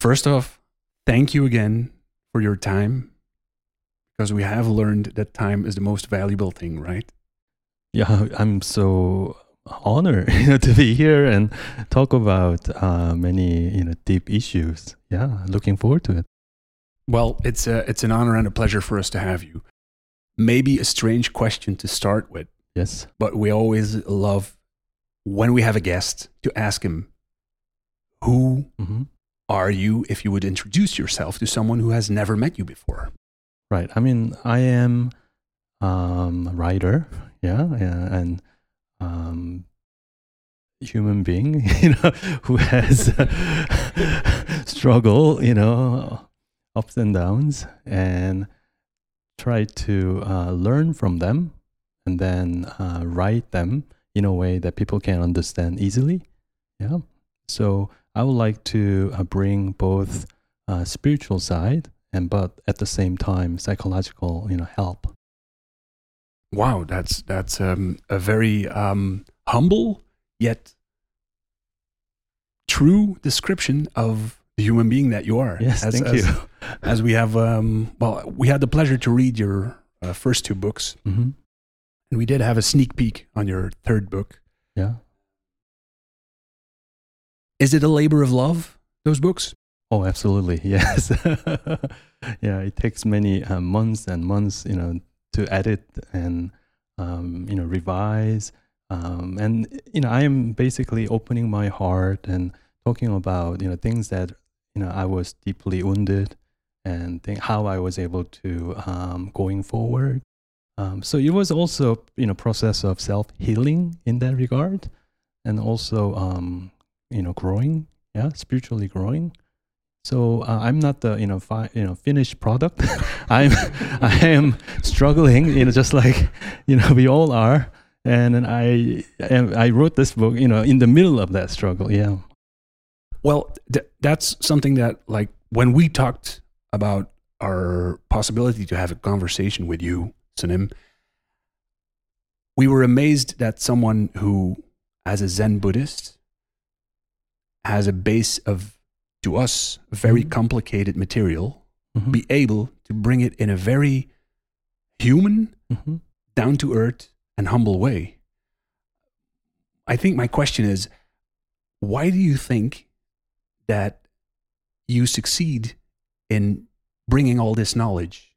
First off, thank you again for your time because we have learned that time is the most valuable thing, right? Yeah, I'm so honored you know, to be here and talk about uh, many you know deep issues. Yeah, looking forward to it. Well, it's a, it's an honor and a pleasure for us to have you. Maybe a strange question to start with, Yes. but we always love when we have a guest to ask him, Who hmm are you if you would introduce yourself to someone who has never met you before? Right. I mean, I am um, a writer. Yeah, yeah, and um, human being, you know, who has struggle, you know, ups and downs, and try to uh, learn from them, and then uh, write them in a way that people can understand easily. Yeah. So I would like to uh, bring both uh, spiritual side and but at the same time psychological, you know, help. Wow, that's that's um, a very um, humble yet true description of the human being that you are. Yes, as, thank as, you. As we have, um, well, we had the pleasure to read your uh, first two books, hmm and we did have a sneak peek on your third book. Yeah. Is it a labor of love? Those books? Oh, absolutely. Yes. yeah, it takes many uh, months and months, you know, to edit and um, you know revise. Um, and you know, I am basically opening my heart and talking about you know things that you know I was deeply wounded and think how I was able to um, going forward. Um, so it was also you know process of self healing in that regard, and also um, you know growing, yeah, spiritually growing. So uh, I'm not the you know fi- you know finished product. I'm I am struggling, you know, just like you know we all are. And then I I wrote this book, you know, in the middle of that struggle. Yeah. Well, th- that's something that, like, when we talked about our possibility to have a conversation with you, Sunim, we were amazed that someone who, as a Zen Buddhist, has a base of, to us, very Mhm. complicated material, Mhm. be able to bring it in a very human, Mhm. down to earth, and humble way. I think my question is why do you think that you succeed in bringing all this knowledge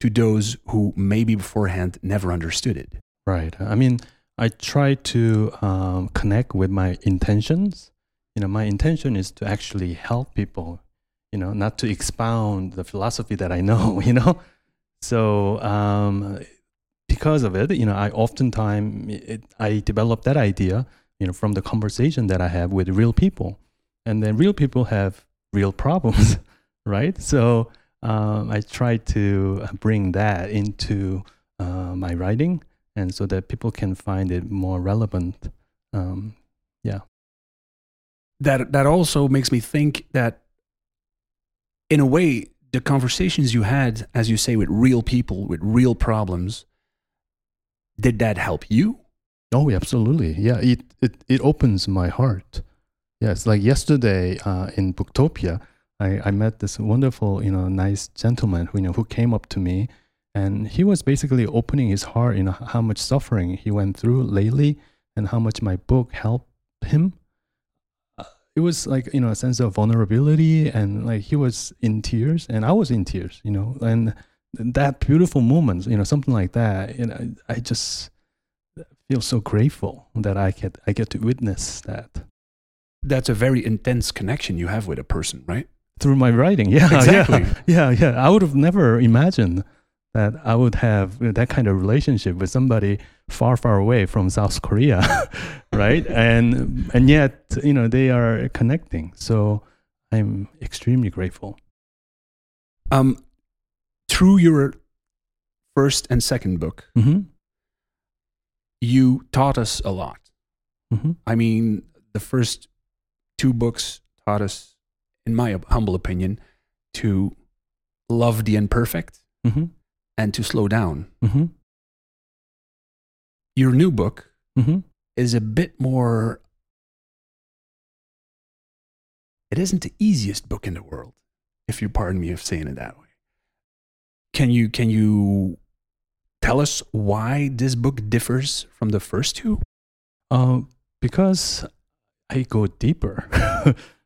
to those who maybe beforehand never understood it? Right. I mean, I try to um, connect with my intentions. You know, my intention is to actually help people. You know, not to expound the philosophy that I know. You know, so um, because of it, you know, I oftentimes it, I develop that idea. You know, from the conversation that I have with real people, and then real people have real problems, right? So um, I try to bring that into uh, my writing and so that people can find it more relevant. Um. That that also makes me think that in a way the conversations you had as you say with real people with real problems did that help you? Oh, absolutely. Yeah. It it it opens my heart. Yes. Like yesterday uh, in Boektopia, I, I met this wonderful, you know, nice gentleman who you know who came up to me, and he was basically opening his heart, you know, how much suffering he went through lately, and how much my book helped him. It was like you know a sense of vulnerability, and like he was in tears, and I was in tears, you know, and that beautiful moment, you know, something like that. You know, I just feel so grateful that I get I get to witness that That's a very intense connection you have with a person, right? through my writing. Yeah, Exactly. Yeah, yeah, yeah. I would have never imagined that I would have that kind of relationship with somebody far, far away from South Korea, right? and and yet, you know, they are connecting. So I'm extremely grateful. Um, through your first and second book, hmm you taught us a lot. hmm I mean, the first two books taught us, in my humble opinion, to love the imperfect hmm and to slow down. hmm Your new book hmm is a bit more. it isn't the easiest book in the world, if you pardon me of saying it that way. Can you can you tell us why this book differs from the first two? Uh, because I go deeper,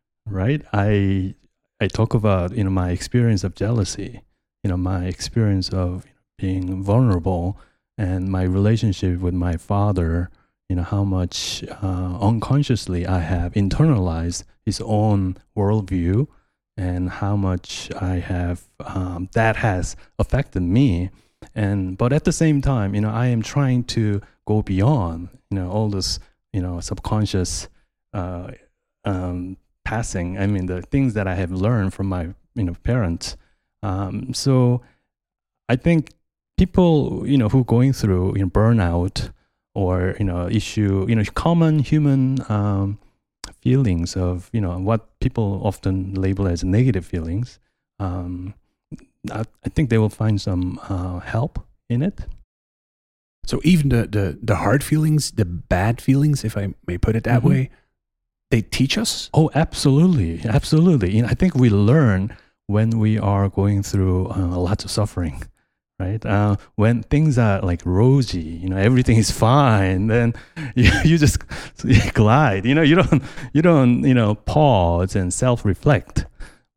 right? I I talk about you know my experience of jealousy, you know my experience of being vulnerable, and my relationship with my father. You know how much uh, unconsciously I have internalized his own worldview, and how much I have um, that has affected me. And but at the same time, you know, I am trying to go beyond you know all this you know subconscious uh, um, passing. I mean, the things that I have learned from my you know parents. Um, so I think people you know who going through you know burnout or you know issue you know common human um, feelings of you know what people often label as negative feelings. Um, I, I, think they will find some uh, help in it. So even the, the the hard feelings, the bad feelings, if I may put it that mm-hmm. way, they teach us? Oh, absolutely, absolutely. You know, I think we learn when we are going through uh, lots of suffering, right? Uh, when things are like rosy, you know, everything is fine, then you, you just glide. You know, you don't you don't you know pause and self reflect.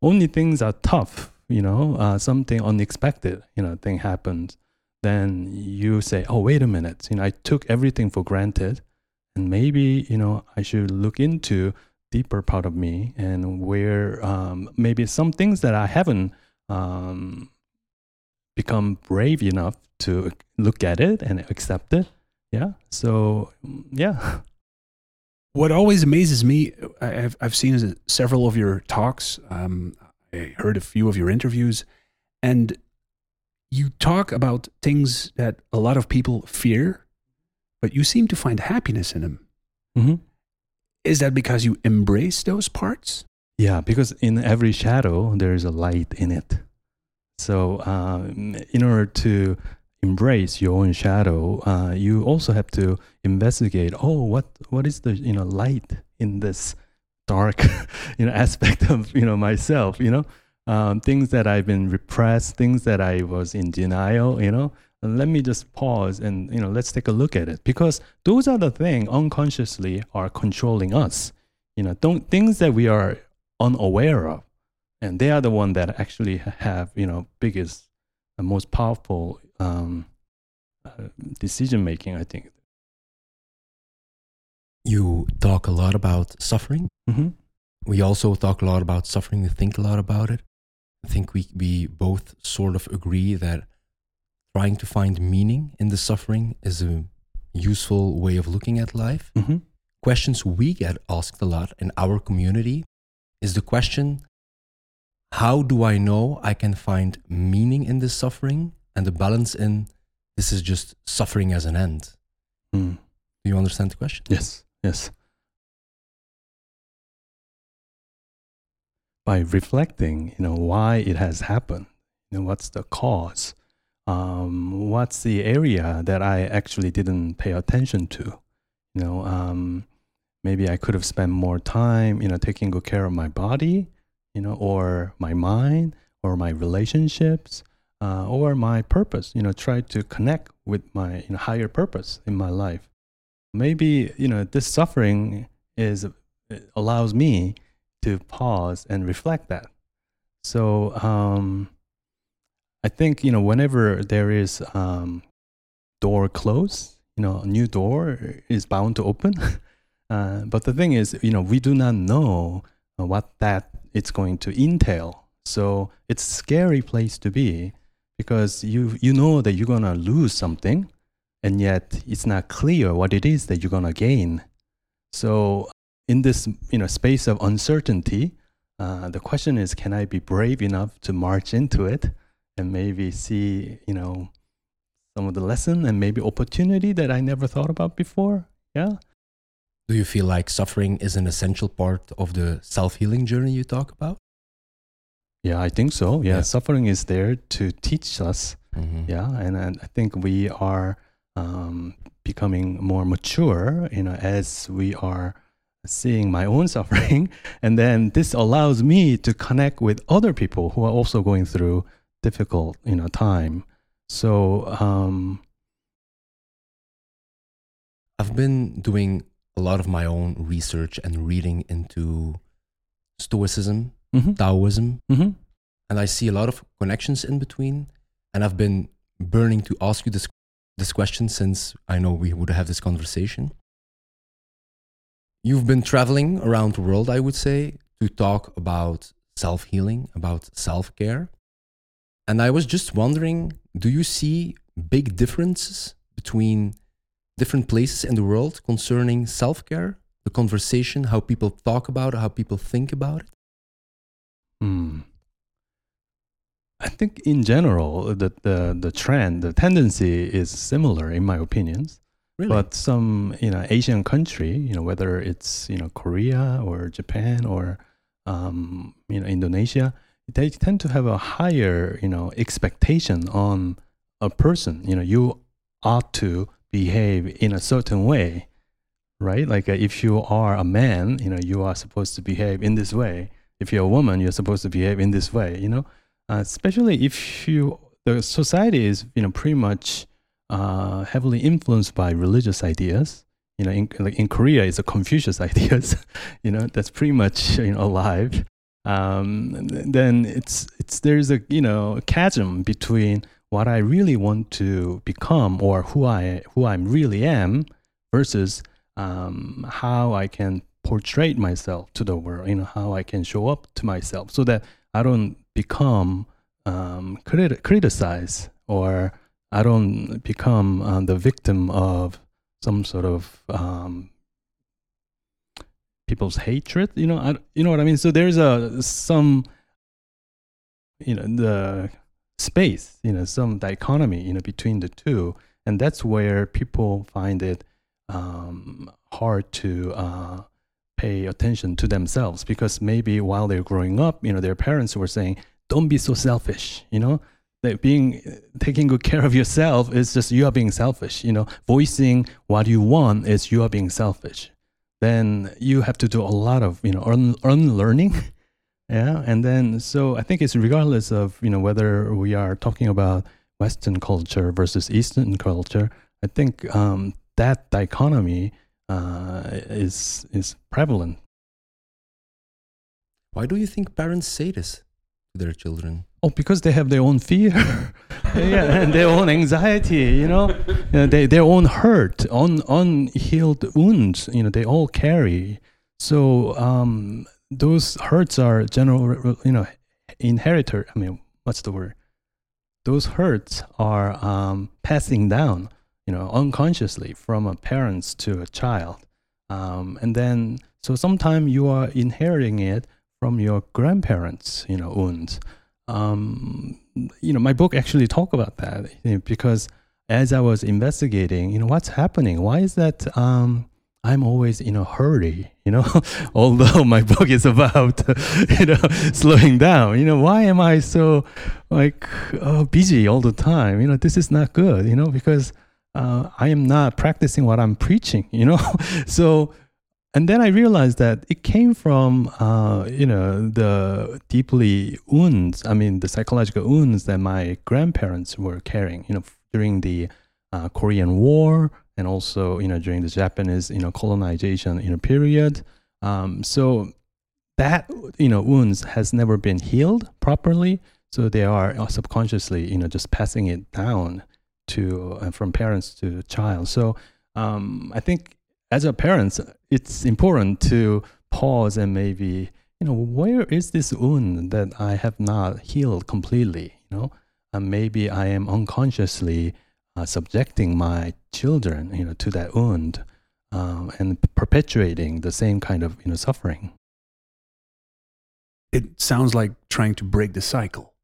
Only things are tough. You know, uh, something unexpected, you know, thing happens. Then you say, "Oh, wait a minute! You know, I took everything for granted." and maybe you know I should look into deeper part of me and where um, maybe some things that I haven't um, become brave enough to look at it and accept it. Yeah. So yeah. What always amazes me, I've I've seen several of your talks. Um, I heard a few of your interviews, and you talk about things that a lot of people fear but you seem to find happiness in them. Mm-hmm. Is that because you embrace those parts? Yeah, because in every shadow, there is a light in it. So, um, in order to embrace your own shadow, uh, you also have to investigate. Oh, what what is the you know light in this dark you know aspect of you know myself? You know, um, things that I've been repressed, things that I was in denial. You know, let me just pause and you know let's take a look at it. Because those are the things unconsciously are controlling us. You know don't things that we are unaware of. And they are the one that actually have you know biggest and most powerful um, uh, decision making i think. You talk a lot about suffering. Mm-hmm. we also talk a lot about suffering. We think a lot about it. I think we, we both sort of agree that trying to find meaning in the suffering is a useful way of looking at life. Mm-hmm. Questions we get asked a lot in our community is the question how do I know I can find meaning in this suffering and the balance in this is just suffering as an end? Mm. Do you understand the question? Yes, yes. By reflecting, you know, why it has happened, you know, what's the cause, um, what's the area that I actually didn't pay attention to? You know, um, maybe I could have spent more time, you know, taking good care of my body, you know, or my mind, or my relationships, uh, or my purpose. You know, try to connect with my you know, higher purpose in my life. Maybe you know this suffering is allows me to pause and reflect that. So um, I think you know whenever there is um, door closed, you know, a new door is bound to open. uh, but the thing is, you know, we do not know what that it's going to entail. So it's a scary place to be because you you know that you're gonna lose something, and yet it's not clear what it is that you're gonna gain. So in this you know space of uncertainty, uh, the question is, can I be brave enough to march into it? And maybe see, you know, some of the lesson and maybe opportunity that I never thought about before. Yeah. Do you feel like suffering is an essential part of the self healing journey you talk about? Yeah, I think so. Yeah, yeah. suffering is there to teach us. Mm-hmm. Yeah, and, and I think we are um, becoming more mature, you know, as we are seeing my own suffering, and then this allows me to connect with other people who are also going through difficult, you know, time. So um, I've been doing a lot of my own research and reading into Stoicism, mm-hmm, Taoism, mm-hmm, and I see a lot of connections in between. And I've been burning to ask you this this question since I know we would have this conversation. You've been traveling around the world, I would say, to talk about self healing, about self care. And I was just wondering do you see big differences between different places in the world concerning self care, the conversation, how people talk about it, how people think about it? Hmm. I think in general, the, the, the trend, the tendency is similar in my opinions. Really? But some, you know, Asian country, you know, whether it's, you know, Korea or Japan or, um, you know, Indonesia, they tend to have a higher, you know, expectation on a person. You know, you ought to behave in a certain way, right? Like uh, if you are a man, you know, you are supposed to behave in this way. If you're a woman, you're supposed to behave in this way, you know? Uh, especially if you, the society is, you know, pretty much uh, heavily influenced by religious ideas. You know, in, like in Korea, it's a Confucius ideas. you know, that's pretty much you know alive. Um, then it's it's there's a you know a chasm between what I really want to become or who I who I really am versus um, how I can portray myself to the world. You know, how I can show up to myself so that I don't become um, criti- criticized or I don't become uh, the victim of some sort of um, people's hatred. You know, I, you know what I mean. So there's a some, you know, the space, you know, some dichotomy, you know, between the two, and that's where people find it um, hard to uh, pay attention to themselves because maybe while they're growing up, you know, their parents were saying, "Don't be so selfish," you know that being taking good care of yourself is just you are being selfish you know voicing what you want is you are being selfish then you have to do a lot of you know un- unlearning yeah and then so i think it's regardless of you know whether we are talking about western culture versus eastern culture i think um, that dichotomy uh, is is prevalent Why do you think parents say this to their children? Oh, because they have their own fear, yeah, and their own anxiety, you know, uh, they, their own hurt, un, unhealed wounds, you know, they all carry. So um, those hurts are general, you know, inherited. I mean, what's the word? Those hurts are um, passing down, you know, unconsciously from a parents to a child, um, and then so sometimes you are inheriting it from your grandparents, you know, wounds um, you know, my book actually talk about that you know, because as I was investigating, you know, what's happening? Why is that? Um, I'm always in a hurry, you know, although my book is about, you know, slowing down, you know, why am I so like uh, busy all the time? You know, this is not good, you know, because uh, I am not practicing what I'm preaching, you know, so and then I realized that it came from, uh, you know, the deeply wounds. I mean, the psychological wounds that my grandparents were carrying, you know, during the uh, Korean War and also, you know, during the Japanese, you know, colonization, you know, period. Um, so that, you know, wounds has never been healed properly. So they are uh, subconsciously, you know, just passing it down to uh, from parents to child. So um, I think as a parent, it's important to pause and maybe, you know, where is this wound that I have not healed completely? You know, and maybe I am unconsciously uh, subjecting my children, you know, to that wound um, and perpetuating the same kind of, you know, suffering. It sounds like trying to break the cycle.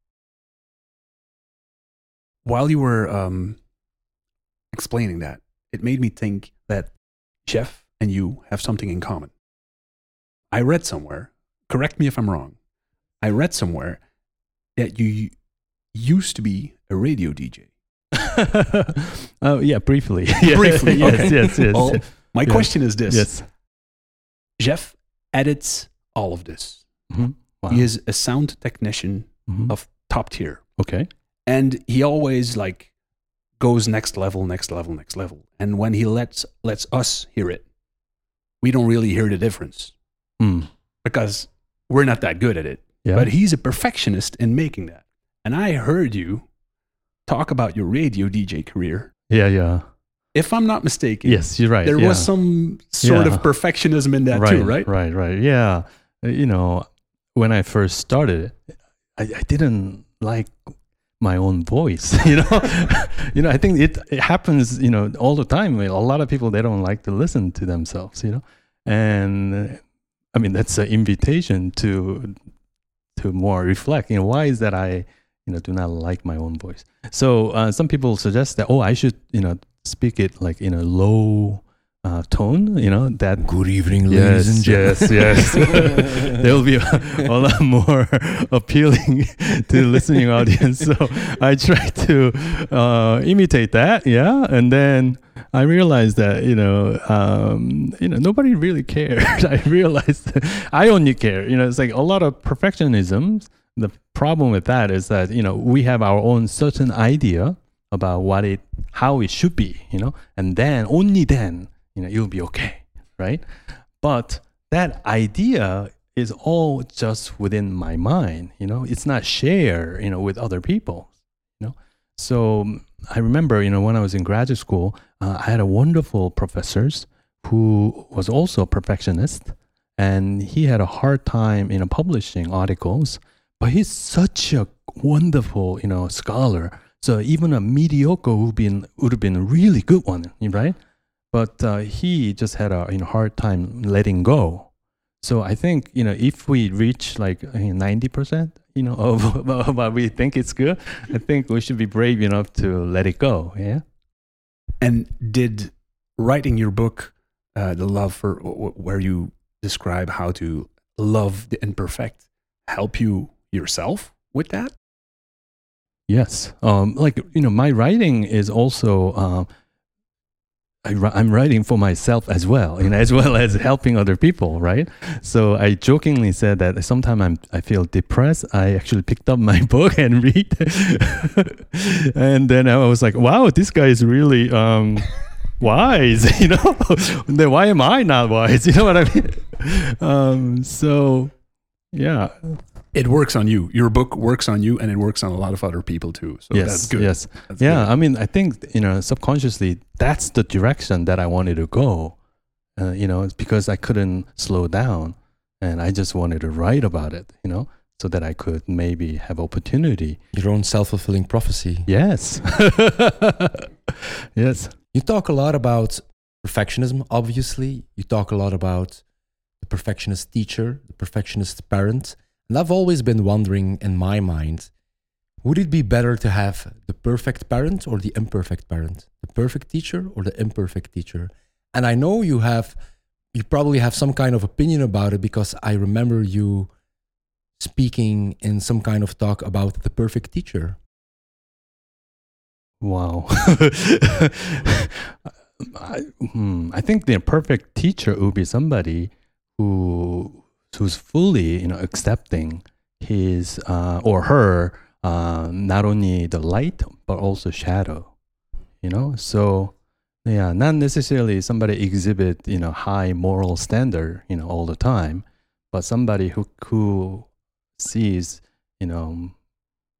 While you were um, explaining that, it made me think that Jef and you have something in common. I read somewhere, correct me if I'm wrong, I read somewhere that you used to be a radio DJ. oh, yeah, briefly. Briefly, yes, okay. yes, yes. Well, my Yeah. question is this Yes. Jef edits all of this. Mhm. Wow. He is a sound technician Mhm. of top tier. okay. and he always like goes next level next level next level and when he lets lets us hear it we don't really hear the difference Mm. because we're not that good at it Yeah. but he's a perfectionist in making that and i heard you talk about your radio dj career yeah. Yeah. if i'm not mistaken Yes, you're right. there yeah. was some sort Yeah. of perfectionism in that right, too right Right, right. Yeah. Uh, You know, when I first started, I, I didn't like my own voice. You know, you know. I think it, it happens. You know, all the time. A lot of people they don't like to listen to themselves. You know, and uh, I mean that's an invitation to to more reflect. You know, why is that I you know do not like my own voice? So uh, some people suggest that oh I should you know speak it like in a low uh, tone. You know that Good evening, ladies and yes, gentlemen. yes, yes. They'll be a, a lot more appealing to the listening audience. So I try to uh, imitate that, yeah, and then I realized that you know, um, you know, nobody really cared. I realized I only care. You know, it's like a lot of perfectionism. The problem with that is that you know we have our own certain idea about what it, how it should be. You know, and then only then you know you'll be okay, right? But that idea is all just within my mind. You know, it's not shared. You know, with other people. You know, so I remember, you know, when I was in graduate school, uh, I had a wonderful professors who was also a perfectionist, and he had a hard time, you know, publishing articles. But he's such a wonderful, you know, scholar. So even a mediocre would have been would have been a really good one, right? But uh, he just had a you know, hard time letting go. So I think you know if we reach like ninety percent, you know, of, of what we think it's good, I think we should be brave enough to let it go. Yeah. and did writing your book uh, the love for where you describe how to love the imperfect help you yourself with that Yes. Um, like you know, my writing is also. Um, I, I'm writing for myself as well, you know, as well as helping other people, right? So I jokingly said that sometimes I'm I feel depressed. I actually picked up my book and read, and then I was like, "Wow, this guy is really um, wise," you know. then why am I not wise? You know what I mean? Um, so, yeah, it works on you your book works on you and it works on a lot of other people too so yes, that's good yes. That's yeah good. i mean i think you know subconsciously that's the direction that i wanted to go uh, you know it's because i couldn't slow down and i just wanted to write about it you know so that i could maybe have opportunity Your own self fulfilling prophecy. yes yes You talk a lot about perfectionism, obviously. You talk a lot about the perfectionist teacher, the perfectionist parent. And I've always been wondering in my mind would it be better to have the perfect parent or the imperfect parent? The perfect teacher or the imperfect teacher? And I know you have, you probably have some kind of opinion about it because I remember you speaking in some kind of talk about the perfect teacher. Wow. I, hmm, I think the perfect teacher would be somebody who who's fully you know accepting his uh, or her uh, not only the light but also shadow. You know, so yeah, not necessarily somebody exhibit you know high moral standard you know all the time, but somebody who who sees you know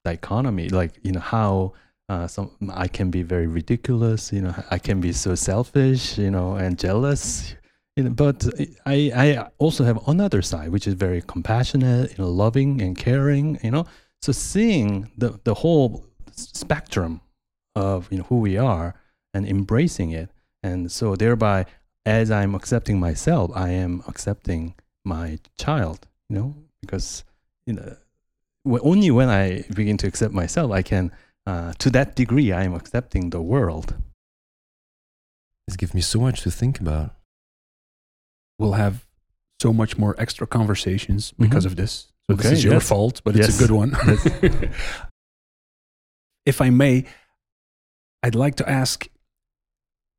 dichotomy like you know how uh, some I can be very ridiculous, you know. I can be so selfish, you know, and jealous, you know. But I I also have another side, which is very compassionate, you know, loving and caring, you know. So seeing the the whole spectrum of you know who we are and embracing it, and so thereby, as I'm accepting myself, I am accepting my child, you know, because you know only when I begin to accept myself, I can uh, to that degree, I am accepting the world. This gives me so much to think about. We'll have so much more extra conversations because Mhm. of this so this is your yes. fault but Yes. it's a good one if i may i'd like to ask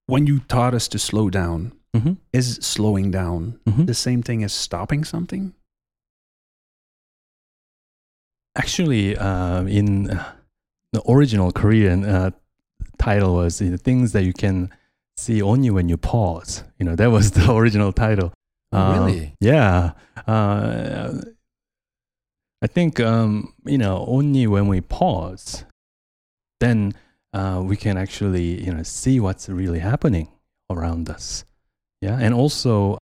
when you taught us to slow down Mhm. is slowing down Mhm. the same thing as stopping something? Actually, uh, in uh, the original Korean uh, title was you know, things that you can see only when you pause. You know, that was the original title. Um, really? Yeah. Uh, I think, um, you know, only when we pause, then uh, we can actually, you know, see what's really happening around us. Yeah. And also,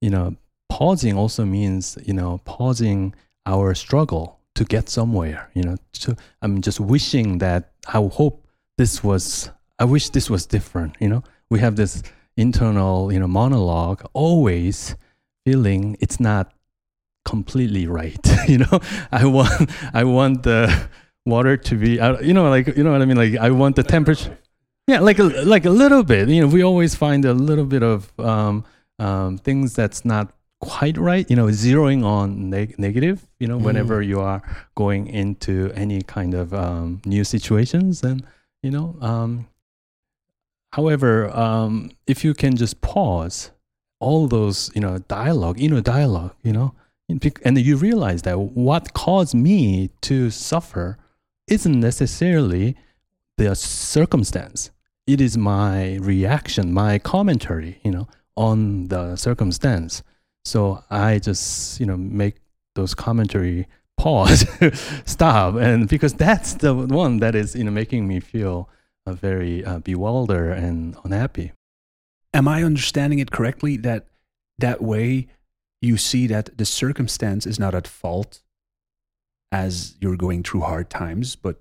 you know, pausing also means, you know, pausing our struggle to get somewhere, you know, to, I'm just wishing that I hope this was, I wish this was different, you know, we have this internal, you know, monologue always feeling it's not completely right. you know, I want I want the water to be, uh, you know, like you know what I mean. Like I want the temperature. Yeah, like a, like a little bit. You know, we always find a little bit of um, um, things that's not quite right. You know, zeroing on neg- negative. You know, whenever you are going into any kind of um, new situations, and you know. However, um, if you can just pause all those, you know, dialogue, inner dialogue, you know, and you realize that what caused me to suffer isn't necessarily the circumstance. It is my reaction, my commentary, you know, on the circumstance. So I just, you know, make those commentary pause, stop, and because that's the one that is, you know, making me feel very uh, bewildered and unhappy. Am I understanding it correctly that that way you see that the circumstance is not at fault as you're going through hard times, but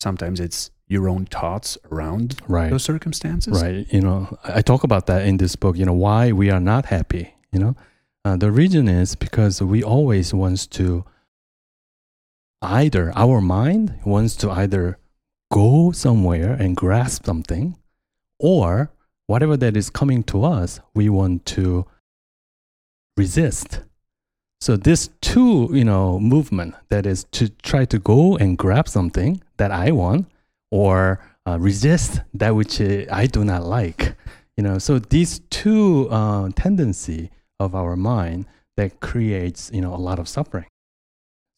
sometimes it's your own thoughts around Right. those circumstances? Right. You know, I talk about that in this book, you know, why we are not happy, you know. Uh, the reason is because we always wants to either our mind wants to either go somewhere and grasp something or whatever that is coming to us, we want to resist. So this two, you know, movement that is to try to go and grab something that I want or uh, resist that which I do not like. You know, so these two uh, tendency of our mind that creates, you know, a lot of suffering.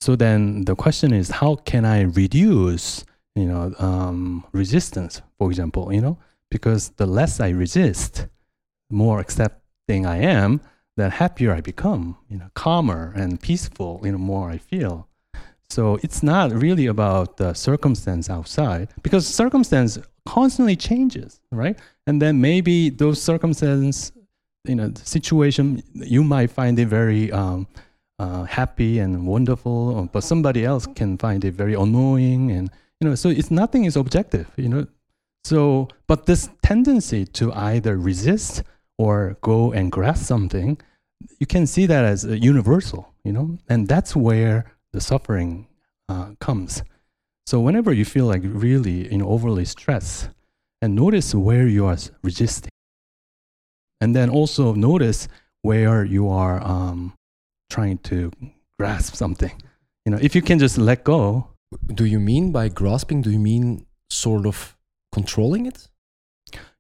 So then the question is, how can I reduce, you know, um, resistance, for example, you know, because the less I resist, the more accepting I am, the happier I become, you know, calmer and peaceful, you know, more I feel. So it's not really about the circumstance outside because circumstance constantly changes, right? And then maybe those circumstances, you know, the situation, you might find it very um, uh, happy and wonderful, but somebody else can find it very annoying, and you know, so it's nothing is objective, you know. So, but this tendency to either resist or go and grasp something, you can see that as a universal, you know, and that's where the suffering uh, comes. So whenever you feel like really, you know, overly stressed, and notice where you are resisting, and then also notice where you are um, trying to grasp something. You know, if you can just let go, Do you mean by grasping? Do you mean sort of controlling it?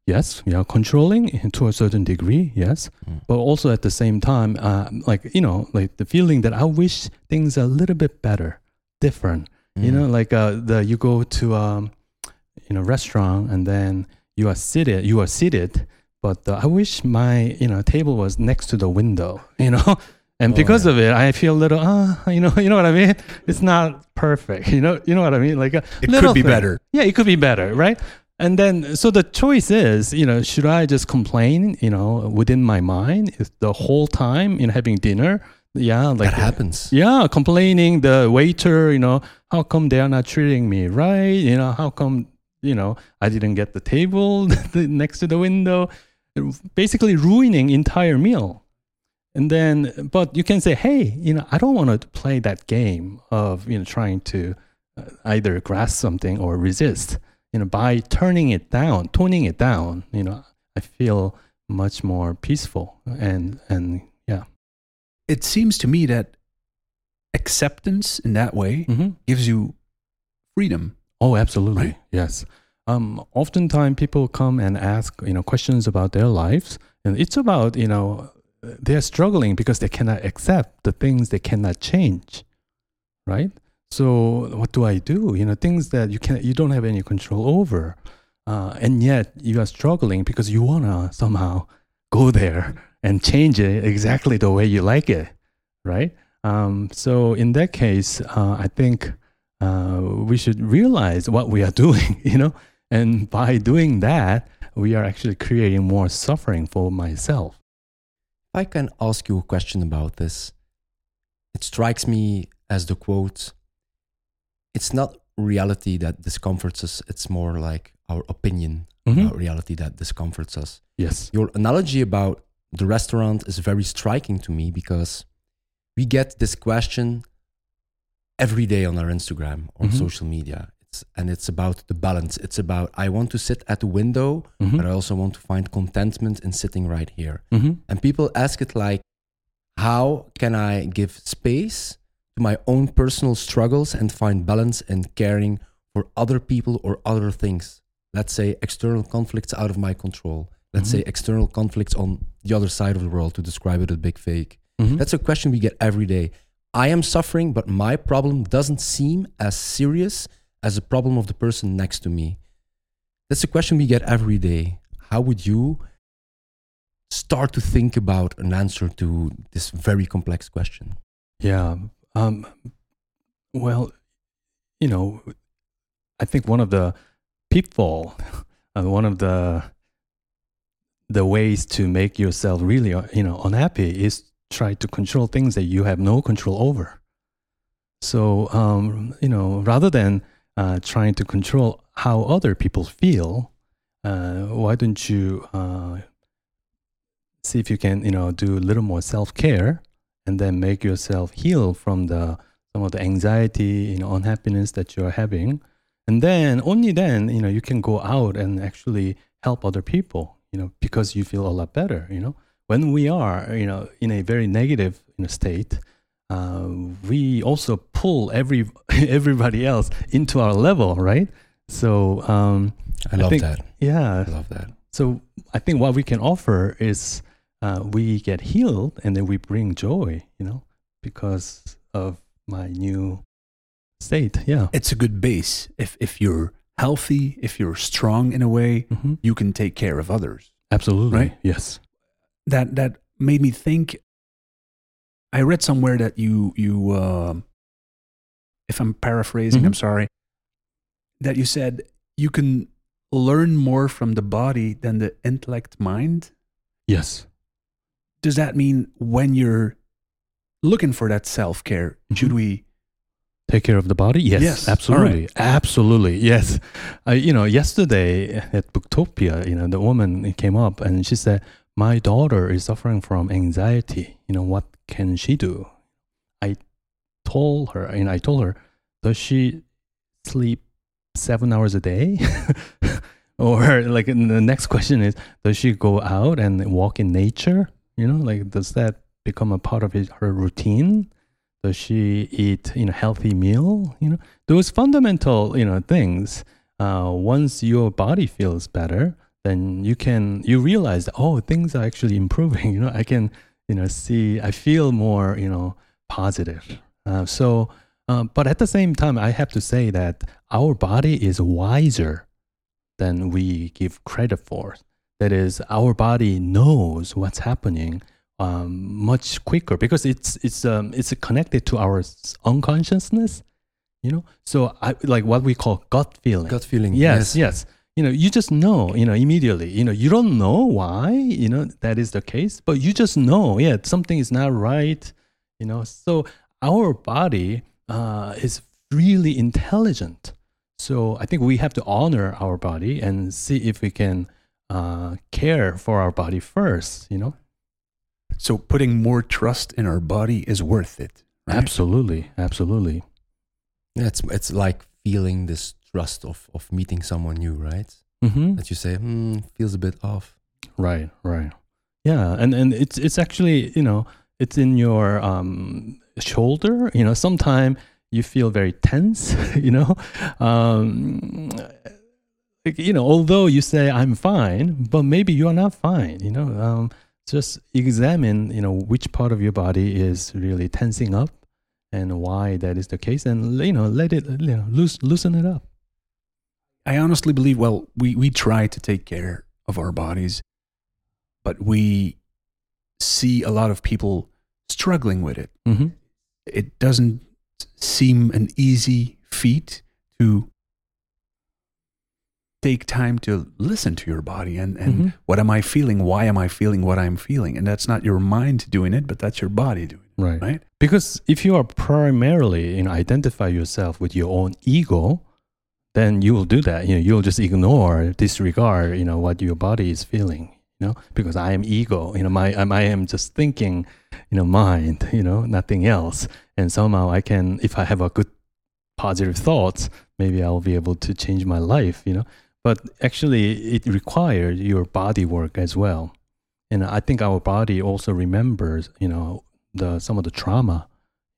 yes, yeah, controlling to a certain degree, yes, Mm. but also at the same time, uh, like you know, like the feeling that I wish things are a little bit better, different. You know, Mm. like uh, the you go to um, you know restaurant and then you are seated, you are seated, but uh, I wish my you know table was next to the window. You know. And Oh, because of it, I feel a little, ah, you know, you know what I mean. It's not perfect, you know, you know what I mean. Like a It could be thing. better. Yeah, it could be better, right? And then, so the choice is, you know, should I just complain, you know, within my mind the whole time in having dinner? Yeah, like that happens. yeah, complaining the waiter, you know, how come they are not treating me right? You know, how come, you know, I didn't get the table next to the window? Basically ruining entire meal. And then, but you can say, hey, you know, I don't want to play that game of, you know, trying to uh, either grasp something or resist. You know, by turning it down, toning it down, you know, I feel much more peaceful and, and yeah. It seems to me that acceptance in that way Mm-hmm. gives you freedom. Oh, absolutely. Right? Yes. Um, oftentimes people come and ask, you know, questions about their lives, and it's about you know they're struggling because they cannot accept the things they cannot change, right? So what do I do? You know, things that you can you don't have any control over, uh, and yet you are struggling because you wanna somehow go there and change it exactly the way you like it, right? Um, so in that case, uh, I think uh, we should realize what we are doing, you know, and by doing that, we are actually creating more suffering for myself. I can ask you a question about this. It strikes me as the quote it's not reality that discomforts us, it's more like our opinion mm-hmm. about reality that discomforts us. Yes. Your analogy about the restaurant is very striking to me because we get this question every day on our Instagram or mm-hmm. social media. And it's about the balance. It's about I want to sit at the window, mm-hmm. but I also want to find contentment in sitting right here. Mm-hmm. And people ask it like, how can I give space to my own personal struggles and find balance and caring for other people or other things? Let's say external conflicts out of my control. Let's say mm-hmm. external conflicts on the other side of the world to describe it a big fake. Mm-hmm. That's a question we get every day. I am suffering, but my problem doesn't seem as serious as a problem of the person next to me. That's a question we get every day. How would you start to think about an answer to this very complex question? Yeah. Um, well, you know, I think one of the pitfall, uh, one of the the ways to make yourself really, uh, you know, unhappy is try to control things that you have no control over. So, um, you know, rather than uh, trying to control how other people feel, uh, why don't you uh, see if you can, you know, do a little more self care and then make yourself heal from the some of the anxiety, you know, unhappiness that you're having, and then only then, you know, you can go out and actually help other people, you know, because you feel a lot better, you know. When we are, you know, in a very negative you know, state, uh, we also pull every everybody else into our level, right? So um, I love I think, that. Yeah, I love that. So I think what we can offer is uh, we get healed and then we bring joy, you know, because of my new state. Yeah, it's a good base. If if you're healthy, if you're strong in a way, mm-hmm. you can take care of others. Absolutely. Right. Yes that that made me think. I read somewhere that you you uh, if I'm paraphrasing, mm-hmm. I'm sorry, that you said you can learn more from the body than the intellect mind. Yes. Does that mean when you're looking for that self care, mm-hmm. should we take care of the body? Yes, yes. absolutely, right. absolutely, yes. Uh, you know, yesterday at Boektopia, you know, the woman came up and she said, my daughter is suffering from anxiety. You know, what can she do? I told her, and I told her, does she sleep seven hours a day? or like the next question is, does she go out and walk in nature? You know, like does that become a part of his, her routine? Does she eat, you know, healthy meal? You know, those fundamental, you know, things. Uh, once your body feels better, then you can you realize that, oh things are actually improving. You know i can you know see i feel more you know positive. Uh, so uh, but at the same time i have to say that our body is wiser than we give credit for. That is our body knows what's happening um, much quicker because it's it's um, it's connected to our unconsciousness you know? So i like what we call gut feeling. Gut feeling yes yes, yes you know you just know you know immediately. You know you don't know why you know that is the case but you just know yeah something is not right you know. So our body uh, is really intelligent. So i think we have to honor our body and see if we can uh, care for our body first you know. So putting more trust in our body is worth it right? absolutely absolutely. Yeah, it's it's like feeling this trust of of meeting someone new, right? Mm-hmm. That you say, hmm, feels a bit off. Right, right. Yeah, and and it's it's actually you know it's in your um, shoulder. You know, sometimes you feel very tense. You know, um, you know, although you say I'm fine, but maybe you are not fine. You know, um, just examine, you know, which part of your body is really tensing up, and why that is the case, and you know, let it, you know, loose, loosen it up. I honestly believe. Well, we we try to take care of our bodies, but we see a lot of people struggling with it. Mm-hmm. It doesn't seem an easy feat to take time to listen to your body and, and Mm-hmm. what am I feeling? Why am I feeling what I'm feeling? And that's not your mind doing it, but that's your body doing it, Right. right? Because if you are primarily, you know, identify yourself with your own ego, then you will do that. You know, you'll just ignore, disregard, you know, what your body is feeling. You know, because I am ego. You know, my I'm, I am just thinking, you know, mind. You know, nothing else. And somehow I can, if I have a good positive thoughts, maybe I'll be able to change my life. You know, but actually, it requires your body work as well. And I think our body also remembers, you know, the some of the trauma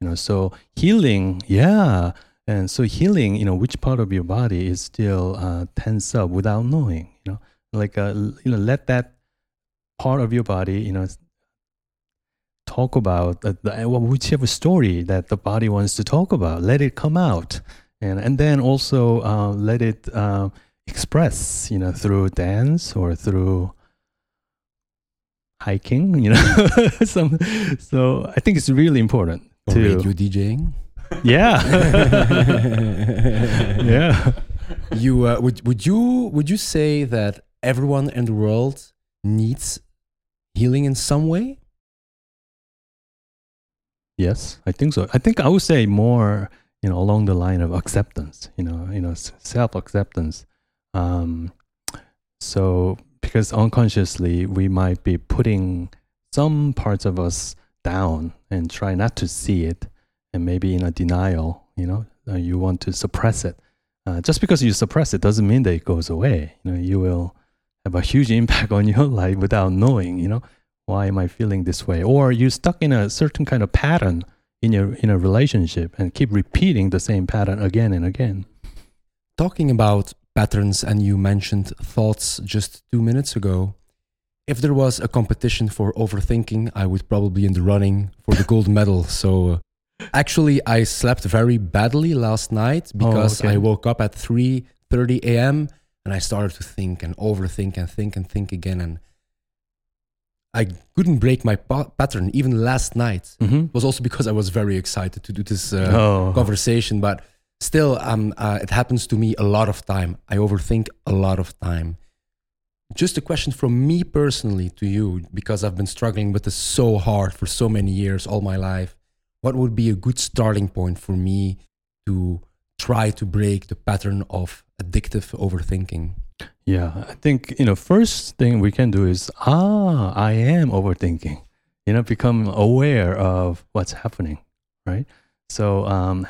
you know so healing yeah and so healing you know which part of your body is still uh, tense up without knowing you know? Like uh, you know let that part of your body you know talk about the, the, uh, whichever story that the body wants to talk about let it come out. And and then also uh, let it uh, express you know through dance or through hiking you know? Some so i think it's really important Or to radio DJing. Yeah. Yeah. You uh, would would you would you say that everyone in the world needs healing in some way? yes i think so. I think i would say more you know along the line of acceptance you know you know self acceptance um so because unconsciously we might be putting some parts of us down and try not to see it and maybe in a denial you know uh, you want to suppress it uh, just because you suppress it doesn't mean that it goes away you know you will have a huge impact on your life without knowing you know why am i feeling this way or you're stuck in a certain kind of pattern in your in a relationship and keep repeating the same pattern again and again Talking about patterns, and you mentioned thoughts just two minutes ago. If there was a competition for overthinking, I would probably be in the running for the gold medal. So, uh, actually, I slept very badly last night because okay. I woke up at three thirty a.m. and I started to think and overthink and think and think again, and I couldn't break my pa- pattern even last night. mm-hmm. It was also because I was very excited to do this uh, oh conversation, but still, um, uh, it happens to me a lot of time. I overthink a lot of time. Just a question from me personally to you, because I've been struggling with this so hard for so many years, all my life. What would be a good starting point for me to try to break the pattern of addictive overthinking? Yeah, I think you know first thing we can do is ah, I am overthinking. You know, become aware of what's happening, right? So, um,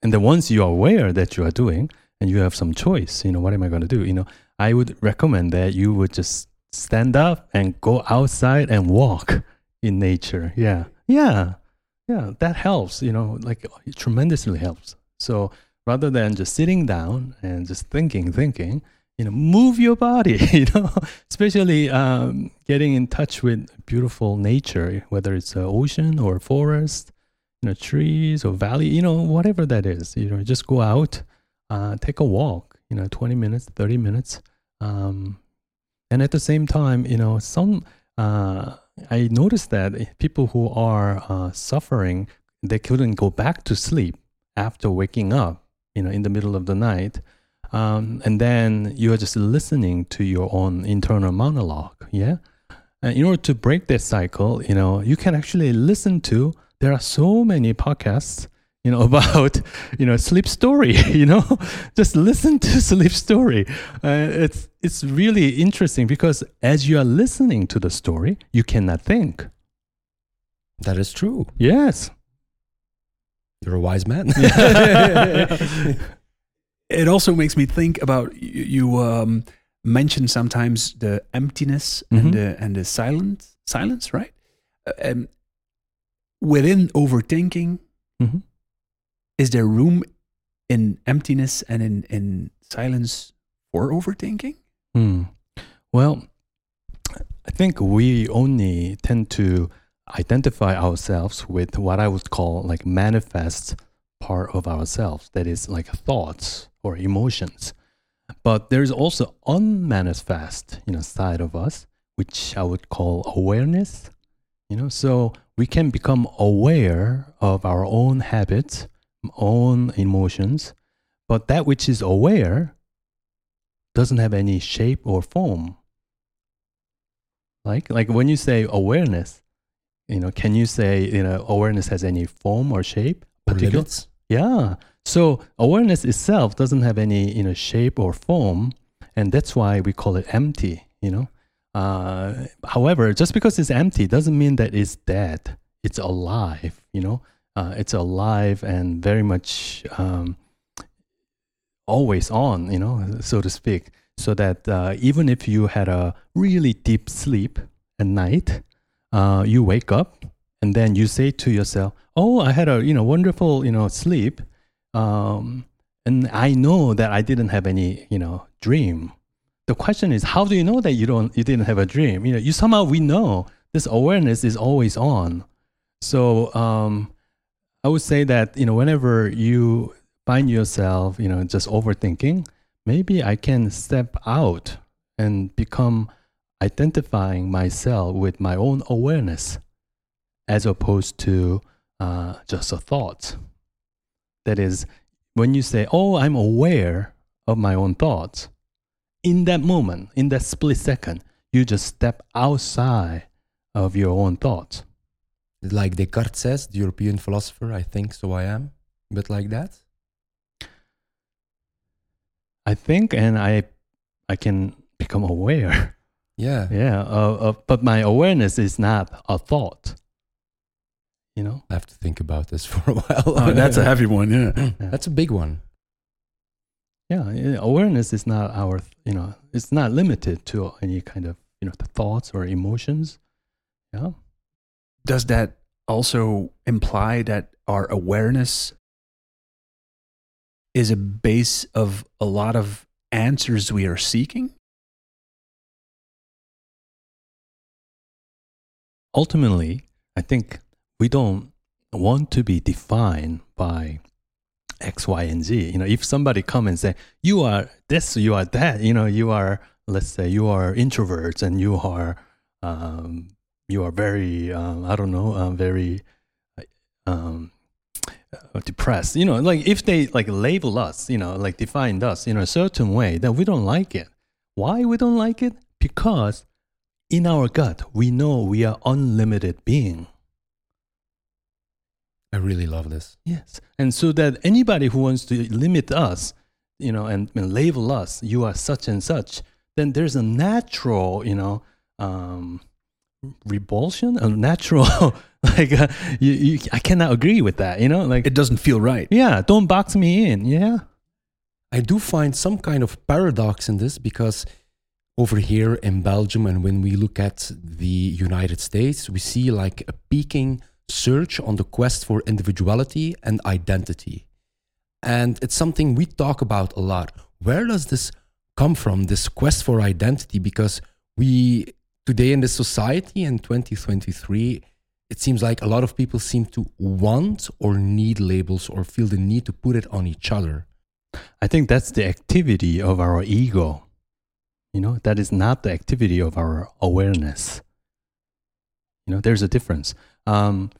and then once you are aware that you are doing, and you have some choice, you know, what am I going to do? You know, I would recommend that you would just stand up and go outside and walk in nature. Yeah, yeah, yeah. That helps. You know, like it tremendously helps. So rather than just sitting down and just thinking, thinking you know move your body you know especially um, getting in touch with beautiful nature whether it's an ocean or forest you know trees or valley you know whatever that is you know just go out uh, take a walk you know 20 minutes 30 minutes um, and at the same time you know some uh, i noticed that people who are uh, suffering they couldn't go back to sleep after waking up you know in the middle of the night. Um, and then you are just listening to your own internal monologue yeah? And in order to break that cycle you know you can actually listen to there are so many podcasts you know about you know sleep story you know just listen to sleep story uh, it's it's really interesting because as you are listening to the story you cannot think That is true. yes You're a wise man. It also makes me think about you, you um, mention sometimes the emptiness Mhm. and the and the silence, silence, right? Uh, Um, within overthinking, Mhm. Is there room in emptiness and in, in silence or overthinking? Hmm. Well, I think we only tend to identify ourselves with what I would call like manifest part of ourselves, that is like thoughts or emotions. But there's also unmanifest, you know, side of us, which I would call awareness. You know, so we can become aware of our own habits, own emotions, but that which is aware doesn't have any shape or form. Like like when you say awareness, you know, can you say you know awareness has any form or shape? Particular? Yeah. So awareness itself doesn't have any you know shape or form, and that's why we call it empty. You know. Uh, however, just because it's empty doesn't mean that it's dead. It's alive. You know. Uh, it's alive and very much um, always on. You know, so to speak. So that uh, even if you had a really deep sleep at night, uh, you wake up and then you say to yourself, "Oh, I had a you know wonderful you know sleep." Um, and I know that I didn't have any, you know, dream. The question is, how do you know that you don't, you didn't have a dream? You know, you somehow we know this awareness is always on. So um, I would say that you know, whenever you find yourself, you know, just overthinking, maybe I can step out and become identifying myself with my own awareness, as opposed to uh, just a thought. That is, when you say, Oh, I'm aware of my own thoughts, in that moment, in that split second, you just step outside of your own thoughts. Like Descartes says, the European philosopher, I think so I am. But like that? I think, and I, I can become aware. Yeah. Yeah, uh, uh, but my awareness is not a thought. You know, I have to think about this for a while. Oh, that's a heavy one. Yeah. That's a big one. yeah, yeah, awareness is not our, you know, it's not limited to any kind of, you know, the thoughts or emotions. Yeah. Does that also imply that our awareness is a base of a lot of answers we are seeking? Ultimately, I think we don't want to be defined by X, Y, and Z. You know, if somebody come and say, you are this, you are that, you know, you are, let's say you are introverts and you are, um, you are very, um, I don't know, um, very, um, uh, depressed. You know, like if they like label us, you know, like define us in a certain way, then we don't like it. Why we don't like it? Because in our gut, we know we are unlimited being. I really love this. Yes. And so that anybody who wants to limit us, you know, and, and label us, you are such and such, then there's a natural, you know, um, revulsion, a natural, like, uh, you, you, I cannot agree with that, you know, like, It doesn't feel right. yeah, don't box me in. Yeah. I do find some kind of paradox in this because over here in Belgium and when we look at the United States, we see like a peaking search on the quest for individuality and identity. And it's something we talk about a lot. Where does this come from, this quest for identity? Because we, today in the society in 2023, it seems like a lot of people seem to want or need labels or feel the need to put it on each other. I think that's the activity of our ego. You know, that is not the activity of our awareness. You know, there's a difference. Um,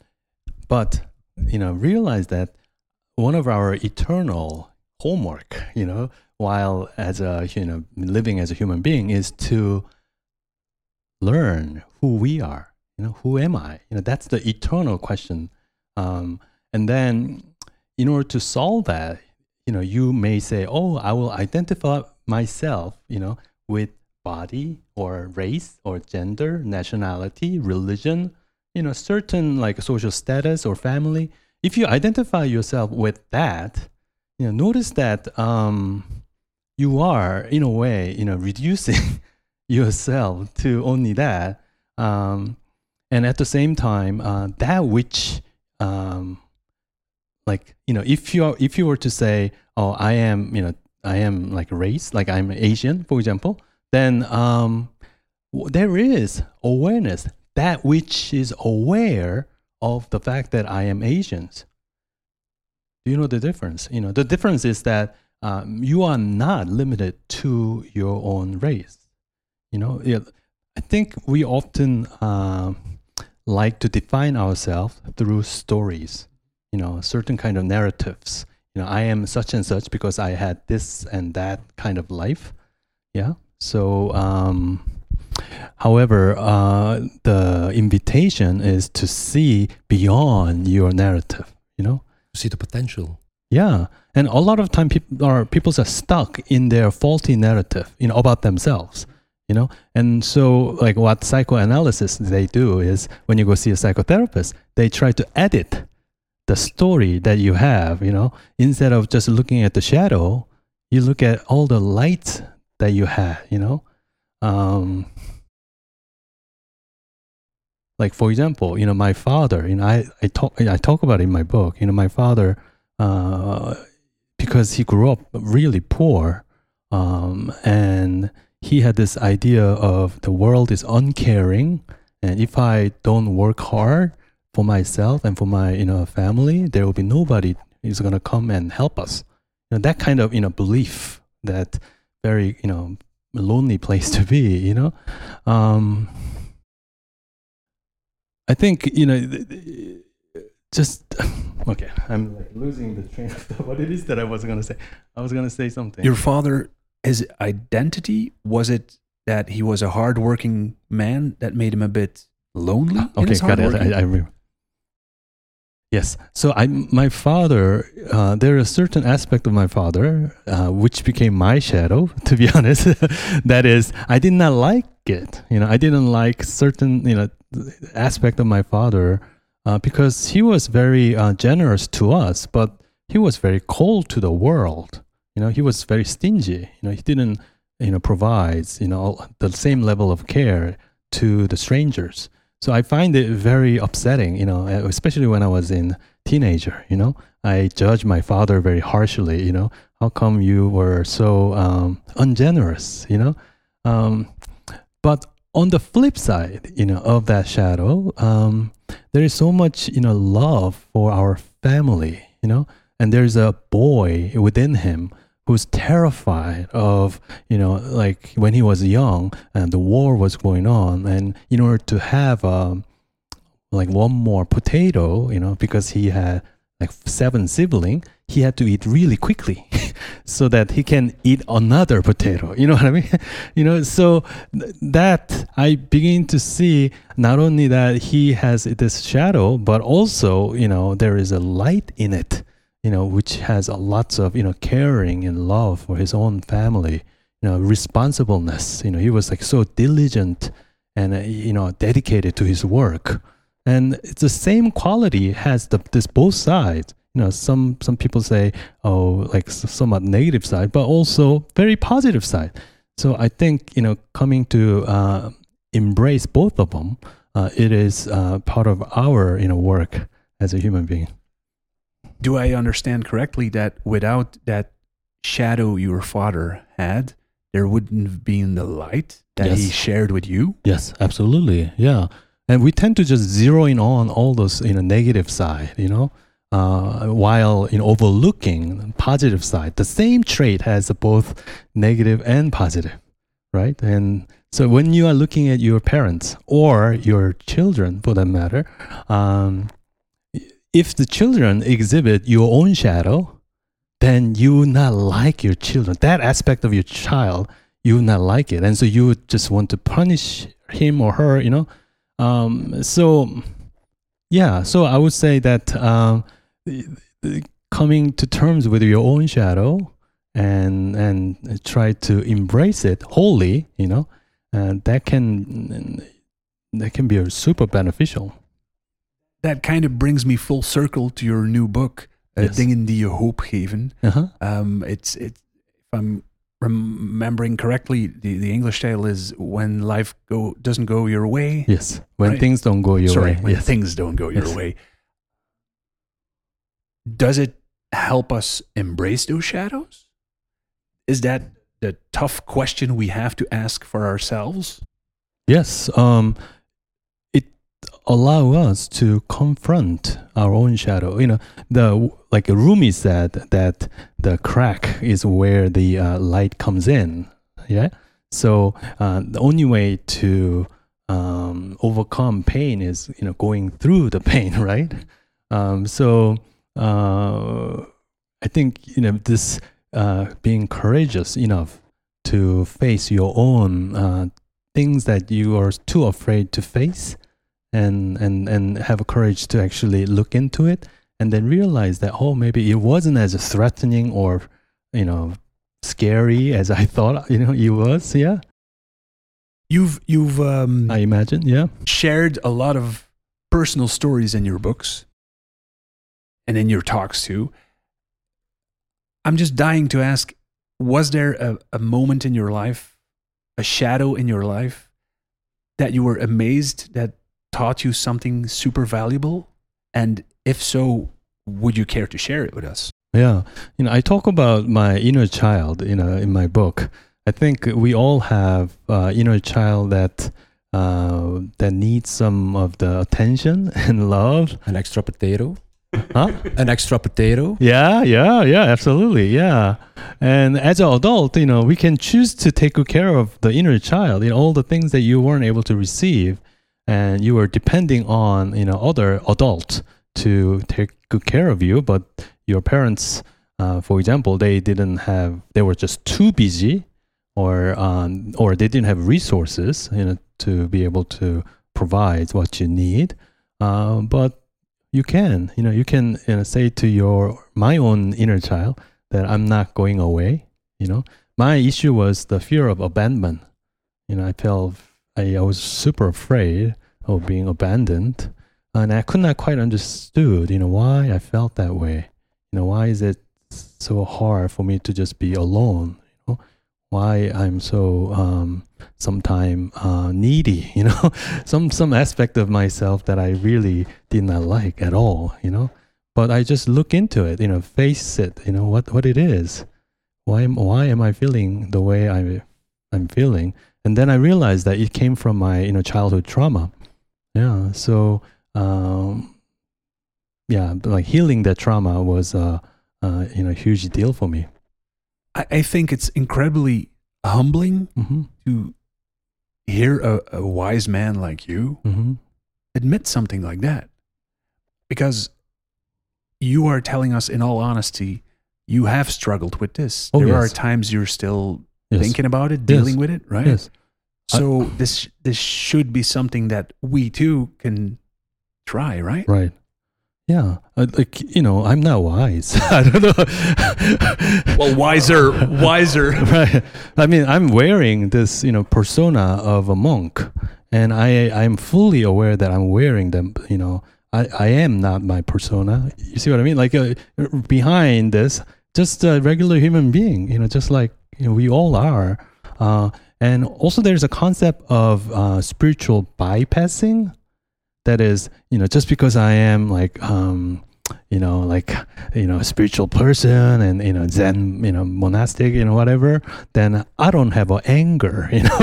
but, you know, realize that one of our eternal homework, you know, while as a, you know, living as a human being is to learn who we are. You know, who am I? You know, that's the eternal question. Um, and then in order to solve that, you know, you may say, oh, I will identify myself, you know, with body or race or gender, nationality, religion, you know, certain like social status or family. If you identify yourself with that, you know, notice that um, you are in a way, you know, reducing yourself to only that. Um, and at the same time, uh, that which um, like you know if you are, if you were to say oh i am you know I am like race, like I'm Asian, for example, then um, there is awareness that which is aware of the fact that I am Asians. Do you know the difference? You know, the difference is that um, you are not limited to your own race. You know, I think we often uh, like to define ourselves through stories. You know, certain kind of narratives. You know, I am such and such because I had this and that kind of life. Yeah. So, um, however, uh, the invitation is to see beyond your narrative. You know, see the potential. Yeah, and a lot of time people are people are stuck in their faulty narrative, you know, about themselves. You know, and so like what psychoanalysis they do is when you go see a psychotherapist, they try to edit the story that you have. You know, instead of just looking at the shadow, you look at all the light that you had. You know, um, like for example, you know, my father, you know, I, I talk I talk about in my book. You know, my father, uh, because he grew up really poor, um, and he had this idea of the world is uncaring, and if I don't work hard for myself and for my you know family, there will be nobody is gonna come and help us. You know, that kind of you know belief that very you know lonely place to be. You know. Um, I think you know, just okay. I'm like losing the train of thought. what it is that I was going to say. I was going to say something. Your father, his identity was it that he was a hardworking man that made him a bit lonely? okay, got it. I, I remember. Yes. So I, my father, uh, there is a certain aspect of my father uh, which became my shadow. To be honest, that is, I did not like it. You know, I didn't like certain you know aspect of my father uh, because he was very uh, generous to us, but he was very cold to the world. You know, he was very stingy. You know, he didn't you know provide you know the same level of care to the strangers. So I find it very upsetting, you know, especially when I was in teenager, you know, I judged my father very harshly, you know, how come you were so um, ungenerous, you know? Um, but on the flip side, you know, of that shadow, um, there is so much, you know, love for our family, you know, and there's a boy within him who's terrified of you know like when he was young and the war was going on and in order to have um, like one more potato you know because he had like seven sibling he had to eat really quickly so that he can eat another potato. You know what i mean? You know so th- that i begin to see not only that he has this shadow but also you know there is a light in it you know, which has lots of, you know, caring and love for his own family, you know, responsibleness. You know, he was like so diligent and, uh, you know, dedicated to his work. And it's the same quality has the, this both sides. You know, some, some people say, oh, like somewhat negative side, but also very positive side. So I think, you know, coming to uh, embrace both of them, uh, it is uh, part of our, you know, work as a human being do I understand correctly that without that shadow your father had, there wouldn't have been the light that yes. he shared with you? Yes, absolutely. Yeah. And we tend to just zero in on all those you know negative side, you know, uh, while in overlooking positive side. The same trait has both negative and positive, right? And so when you are looking at your parents or your children, for that matter, um, if the children exhibit your own shadow, then you not like your children. That aspect of your child, you not like it. And so you would just want to punish him or her, you know? Um, so, yeah, so I would say that um, coming to terms with your own shadow and, and try to embrace it wholly, you know, uh, that can that can be super beneficial that kind of brings me full circle to your new book, uh, yes. Dingen die je hoop geven. Uh-huh. Um, it's it, if I'm remembering correctly, the, the English title is "When Life Go Doesn't Go Your Way." Yes, when right? things don't go your Sorry, way. When yes. things don't go your yes. way. Does it help us embrace those shadows? is that the tough question we have to ask for ourselves? Yes, um, allow us to confront our own shadow. You know, the like Rumi said that the crack is where the uh, light comes in. Yeah, so uh, the only way to um, overcome pain is you know going through the pain, right? Um, so uh, I think you know this uh, being courageous enough to face your own uh, things that you are too afraid to face, and and and have a courage to actually look into it, and then realize that oh maybe it wasn't as threatening or you know scary as I thought you know it was. Yeah, You've you've um, I imagine. Yeah, shared a lot of personal stories in your books and in your talks too. I'm just dying to ask was there a, a moment in your life, a shadow in your life, that you were amazed that taught you something super valuable? And if so, would you care to share it with us? Yeah, you know, I talk about my inner child, you know, in my book. I think we all have uh, inner child that uh, that needs some of the attention and love. An extra potato. Huh? An extra potato. Yeah, yeah, yeah, absolutely, yeah. And as an adult, you know, we can choose to take good care of the inner child, you know, all the things that you weren't able to receive, and you were depending on, you know, other adults to take good care of you, but your parents, uh, for example, they didn't have, they were just too busy, or um, or they didn't have resources, you know, to be able to provide what you need. Uh, but you can, you know, you can you know, say to your my own inner child that I'm not going away. You know, my issue was the fear of abandonment. You know, I felt I, I was super afraid of being abandoned, and I could not quite understood, you know, why I felt that way. You know, why is it so hard for me to just be alone? You know, why I'm so um, sometime uh, needy. You know, some some aspect of myself that I really did not like at all. You know, but I just look into it. You know, face it. You know what what it is. Why am why am I feeling the way I I'm feeling? And then I realized that it came from my you know childhood trauma. Yeah. So um, yeah, like healing that trauma was a uh, uh, you know a huge deal for me. I, I think it's incredibly humbling Mm-hmm. to hear a, a wise man like you Mm-hmm. admit something like that because you are telling us in all honesty you have struggled with this Oh, there are times you're still Yes. thinking about it Yes. dealing with it right Yes. so this this should be something that we too can try right Right. Yeah. Like you know, I'm not wise. I don't know. well wiser wiser right. I mean, I'm wearing this, you know, persona of a monk, and I I'm fully aware that I'm wearing them. You know, I I am not my persona. You see what I mean? Like uh, behind this, just a regular human being. You know, just like you know, we all are. Uh, and also, there's a concept of uh, spiritual bypassing. That is, you know, just because I am like um, you know, like, you know, spiritual person and, you know, Zen, you know, monastic, you know, whatever, then I don't have a anger, you know,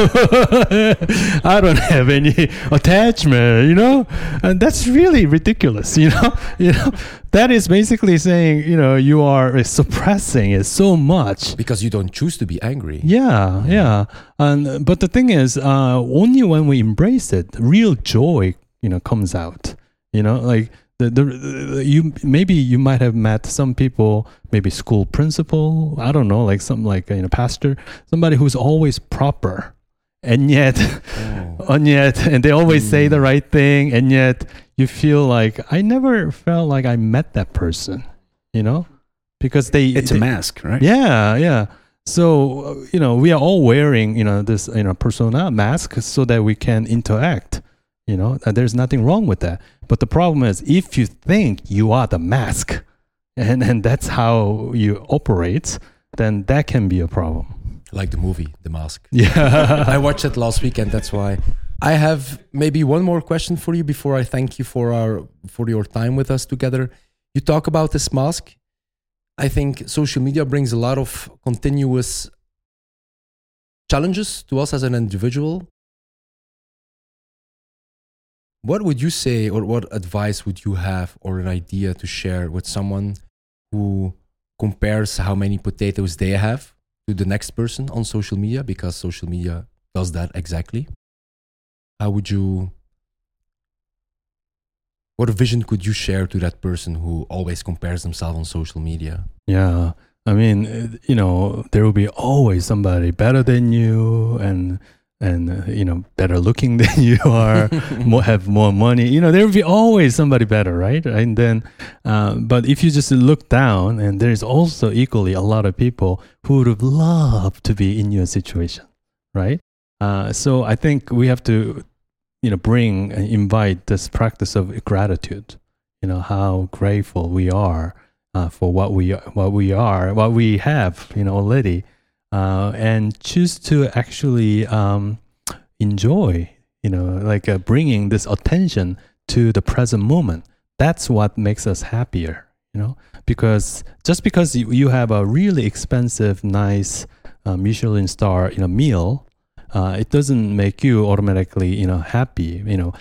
I don't have any attachment, you know, and that's really ridiculous, you know, you know, that is basically saying, you know, you are suppressing it so much. Because you don't choose to be angry. Yeah, yeah. And but the thing is, uh, only when we embrace it, real joy, you know, comes out. You know, like the, the the you maybe you might have met some people, maybe school principal, I don't know, like some like you know pastor, somebody who's always proper, and yet, Oh. and yet, and they always say the Mm. right thing, and yet you feel like I never felt like I met that person. You know, because they it's a mask right yeah, yeah. So you know, we are all wearing you know this you know persona mask so that we can interact. You know, uh, there's nothing wrong with that. But the problem is, if you think you are the mask, and and that's how you operate, then that can be a problem. Like the movie, The Mask. Yeah. I watched it last weekend. That's why I have maybe one more question for you before I thank you for our for your time with us together. You talk about this mask. I think social media brings a lot of continuous challenges to us as an individual. What would you say, or what advice would you have, or an idea to share with someone who compares how many potatoes they have to the next person on social media? Because social media does that exactly. How would you what vision could you share to that person who always compares themselves on social media? Yeah. I mean, you know, there will be always somebody better than you and and uh, you know better looking than you are more, have more money. You know there will be always somebody better right? And then uh, but if you just look down and there's also equally a lot of people who would have loved to be in your situation right? Uh, so i think we have to you know bring and invite this practice of gratitude. You know how grateful we are uh, for what we what we are what we have you know already uh, and choose to actually um, enjoy you know like uh, bringing this attention to the present moment. That's what makes us happier you know? Because just because you, you have a really expensive nice uh, michelin star you know meal uh, it doesn't make you automatically you know happy you know?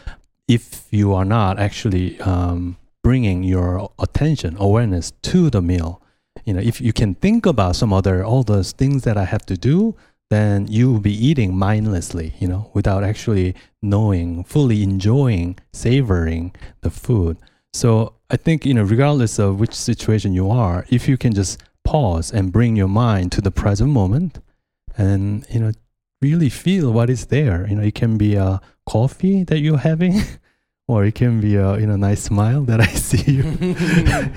If you are not actually um, bringing your attention awareness to the meal you know if you can think about some other all those things that i have to do then you will be eating mindlessly you know without actually knowing fully enjoying savoring the food so i think you know regardless of which situation you are if you can just pause and bring your mind to the present moment and you know really feel what is there. You know, it can be a coffee that you're having, or it can be a you know nice smile that I see you,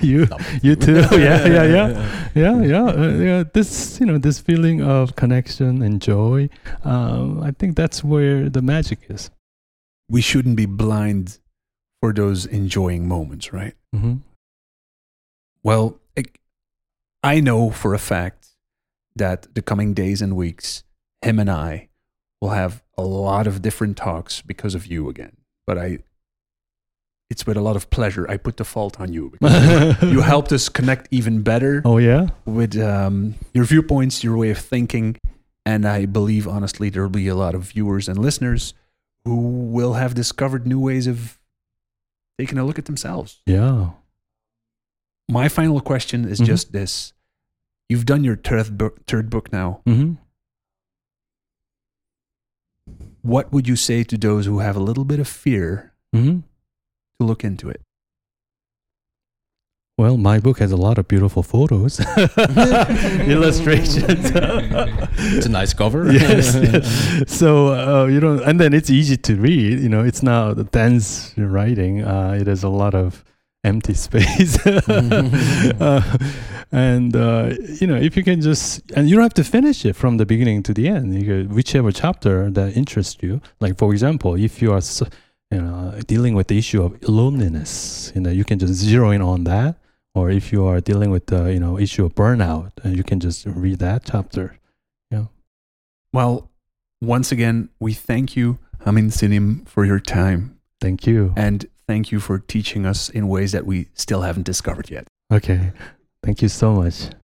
you, you too. yeah, yeah, yeah, yeah, yeah, uh, yeah. This you know this feeling of connection and joy. Um, I think that's where the magic is. We shouldn't be blind for those enjoying moments, right? Mm-hmm. Well, I know for a fact that the coming days and weeks him and I will have a lot of different talks because of you again. But I, it's with a lot of pleasure. I put the fault on you because you helped us connect even better. Oh yeah, with um, your viewpoints, your way of thinking, and I believe honestly there will be a lot of viewers and listeners who will have discovered new ways of taking a look at themselves. Yeah. My final question is mm-hmm. just this: You've done your third book, third book now. Mm-hmm what would you say to those who have a little bit of fear mm-hmm. To look into it? Well, my book has a lot of beautiful photos, illustrations. it's a nice cover. yes, yes. So uh, you know, and then it's easy to read. You know, it's not dense writing. Uh, it has a lot of empty space. uh, and uh, you know, if you can just, and you don't have to finish it from the beginning to the end. You could, whichever chapter that interests you. Like for example, if you are, you know, dealing with the issue of loneliness, you know, you can just zero in on that. Or if you are dealing with the, you know, issue of burnout, you can just read that chapter. Yeah. Well, once again, we thank you, Haemin Sunim, for your time. Thank you. And thank you for teaching us in ways that we still haven't discovered yet. Okay. Thank you so much.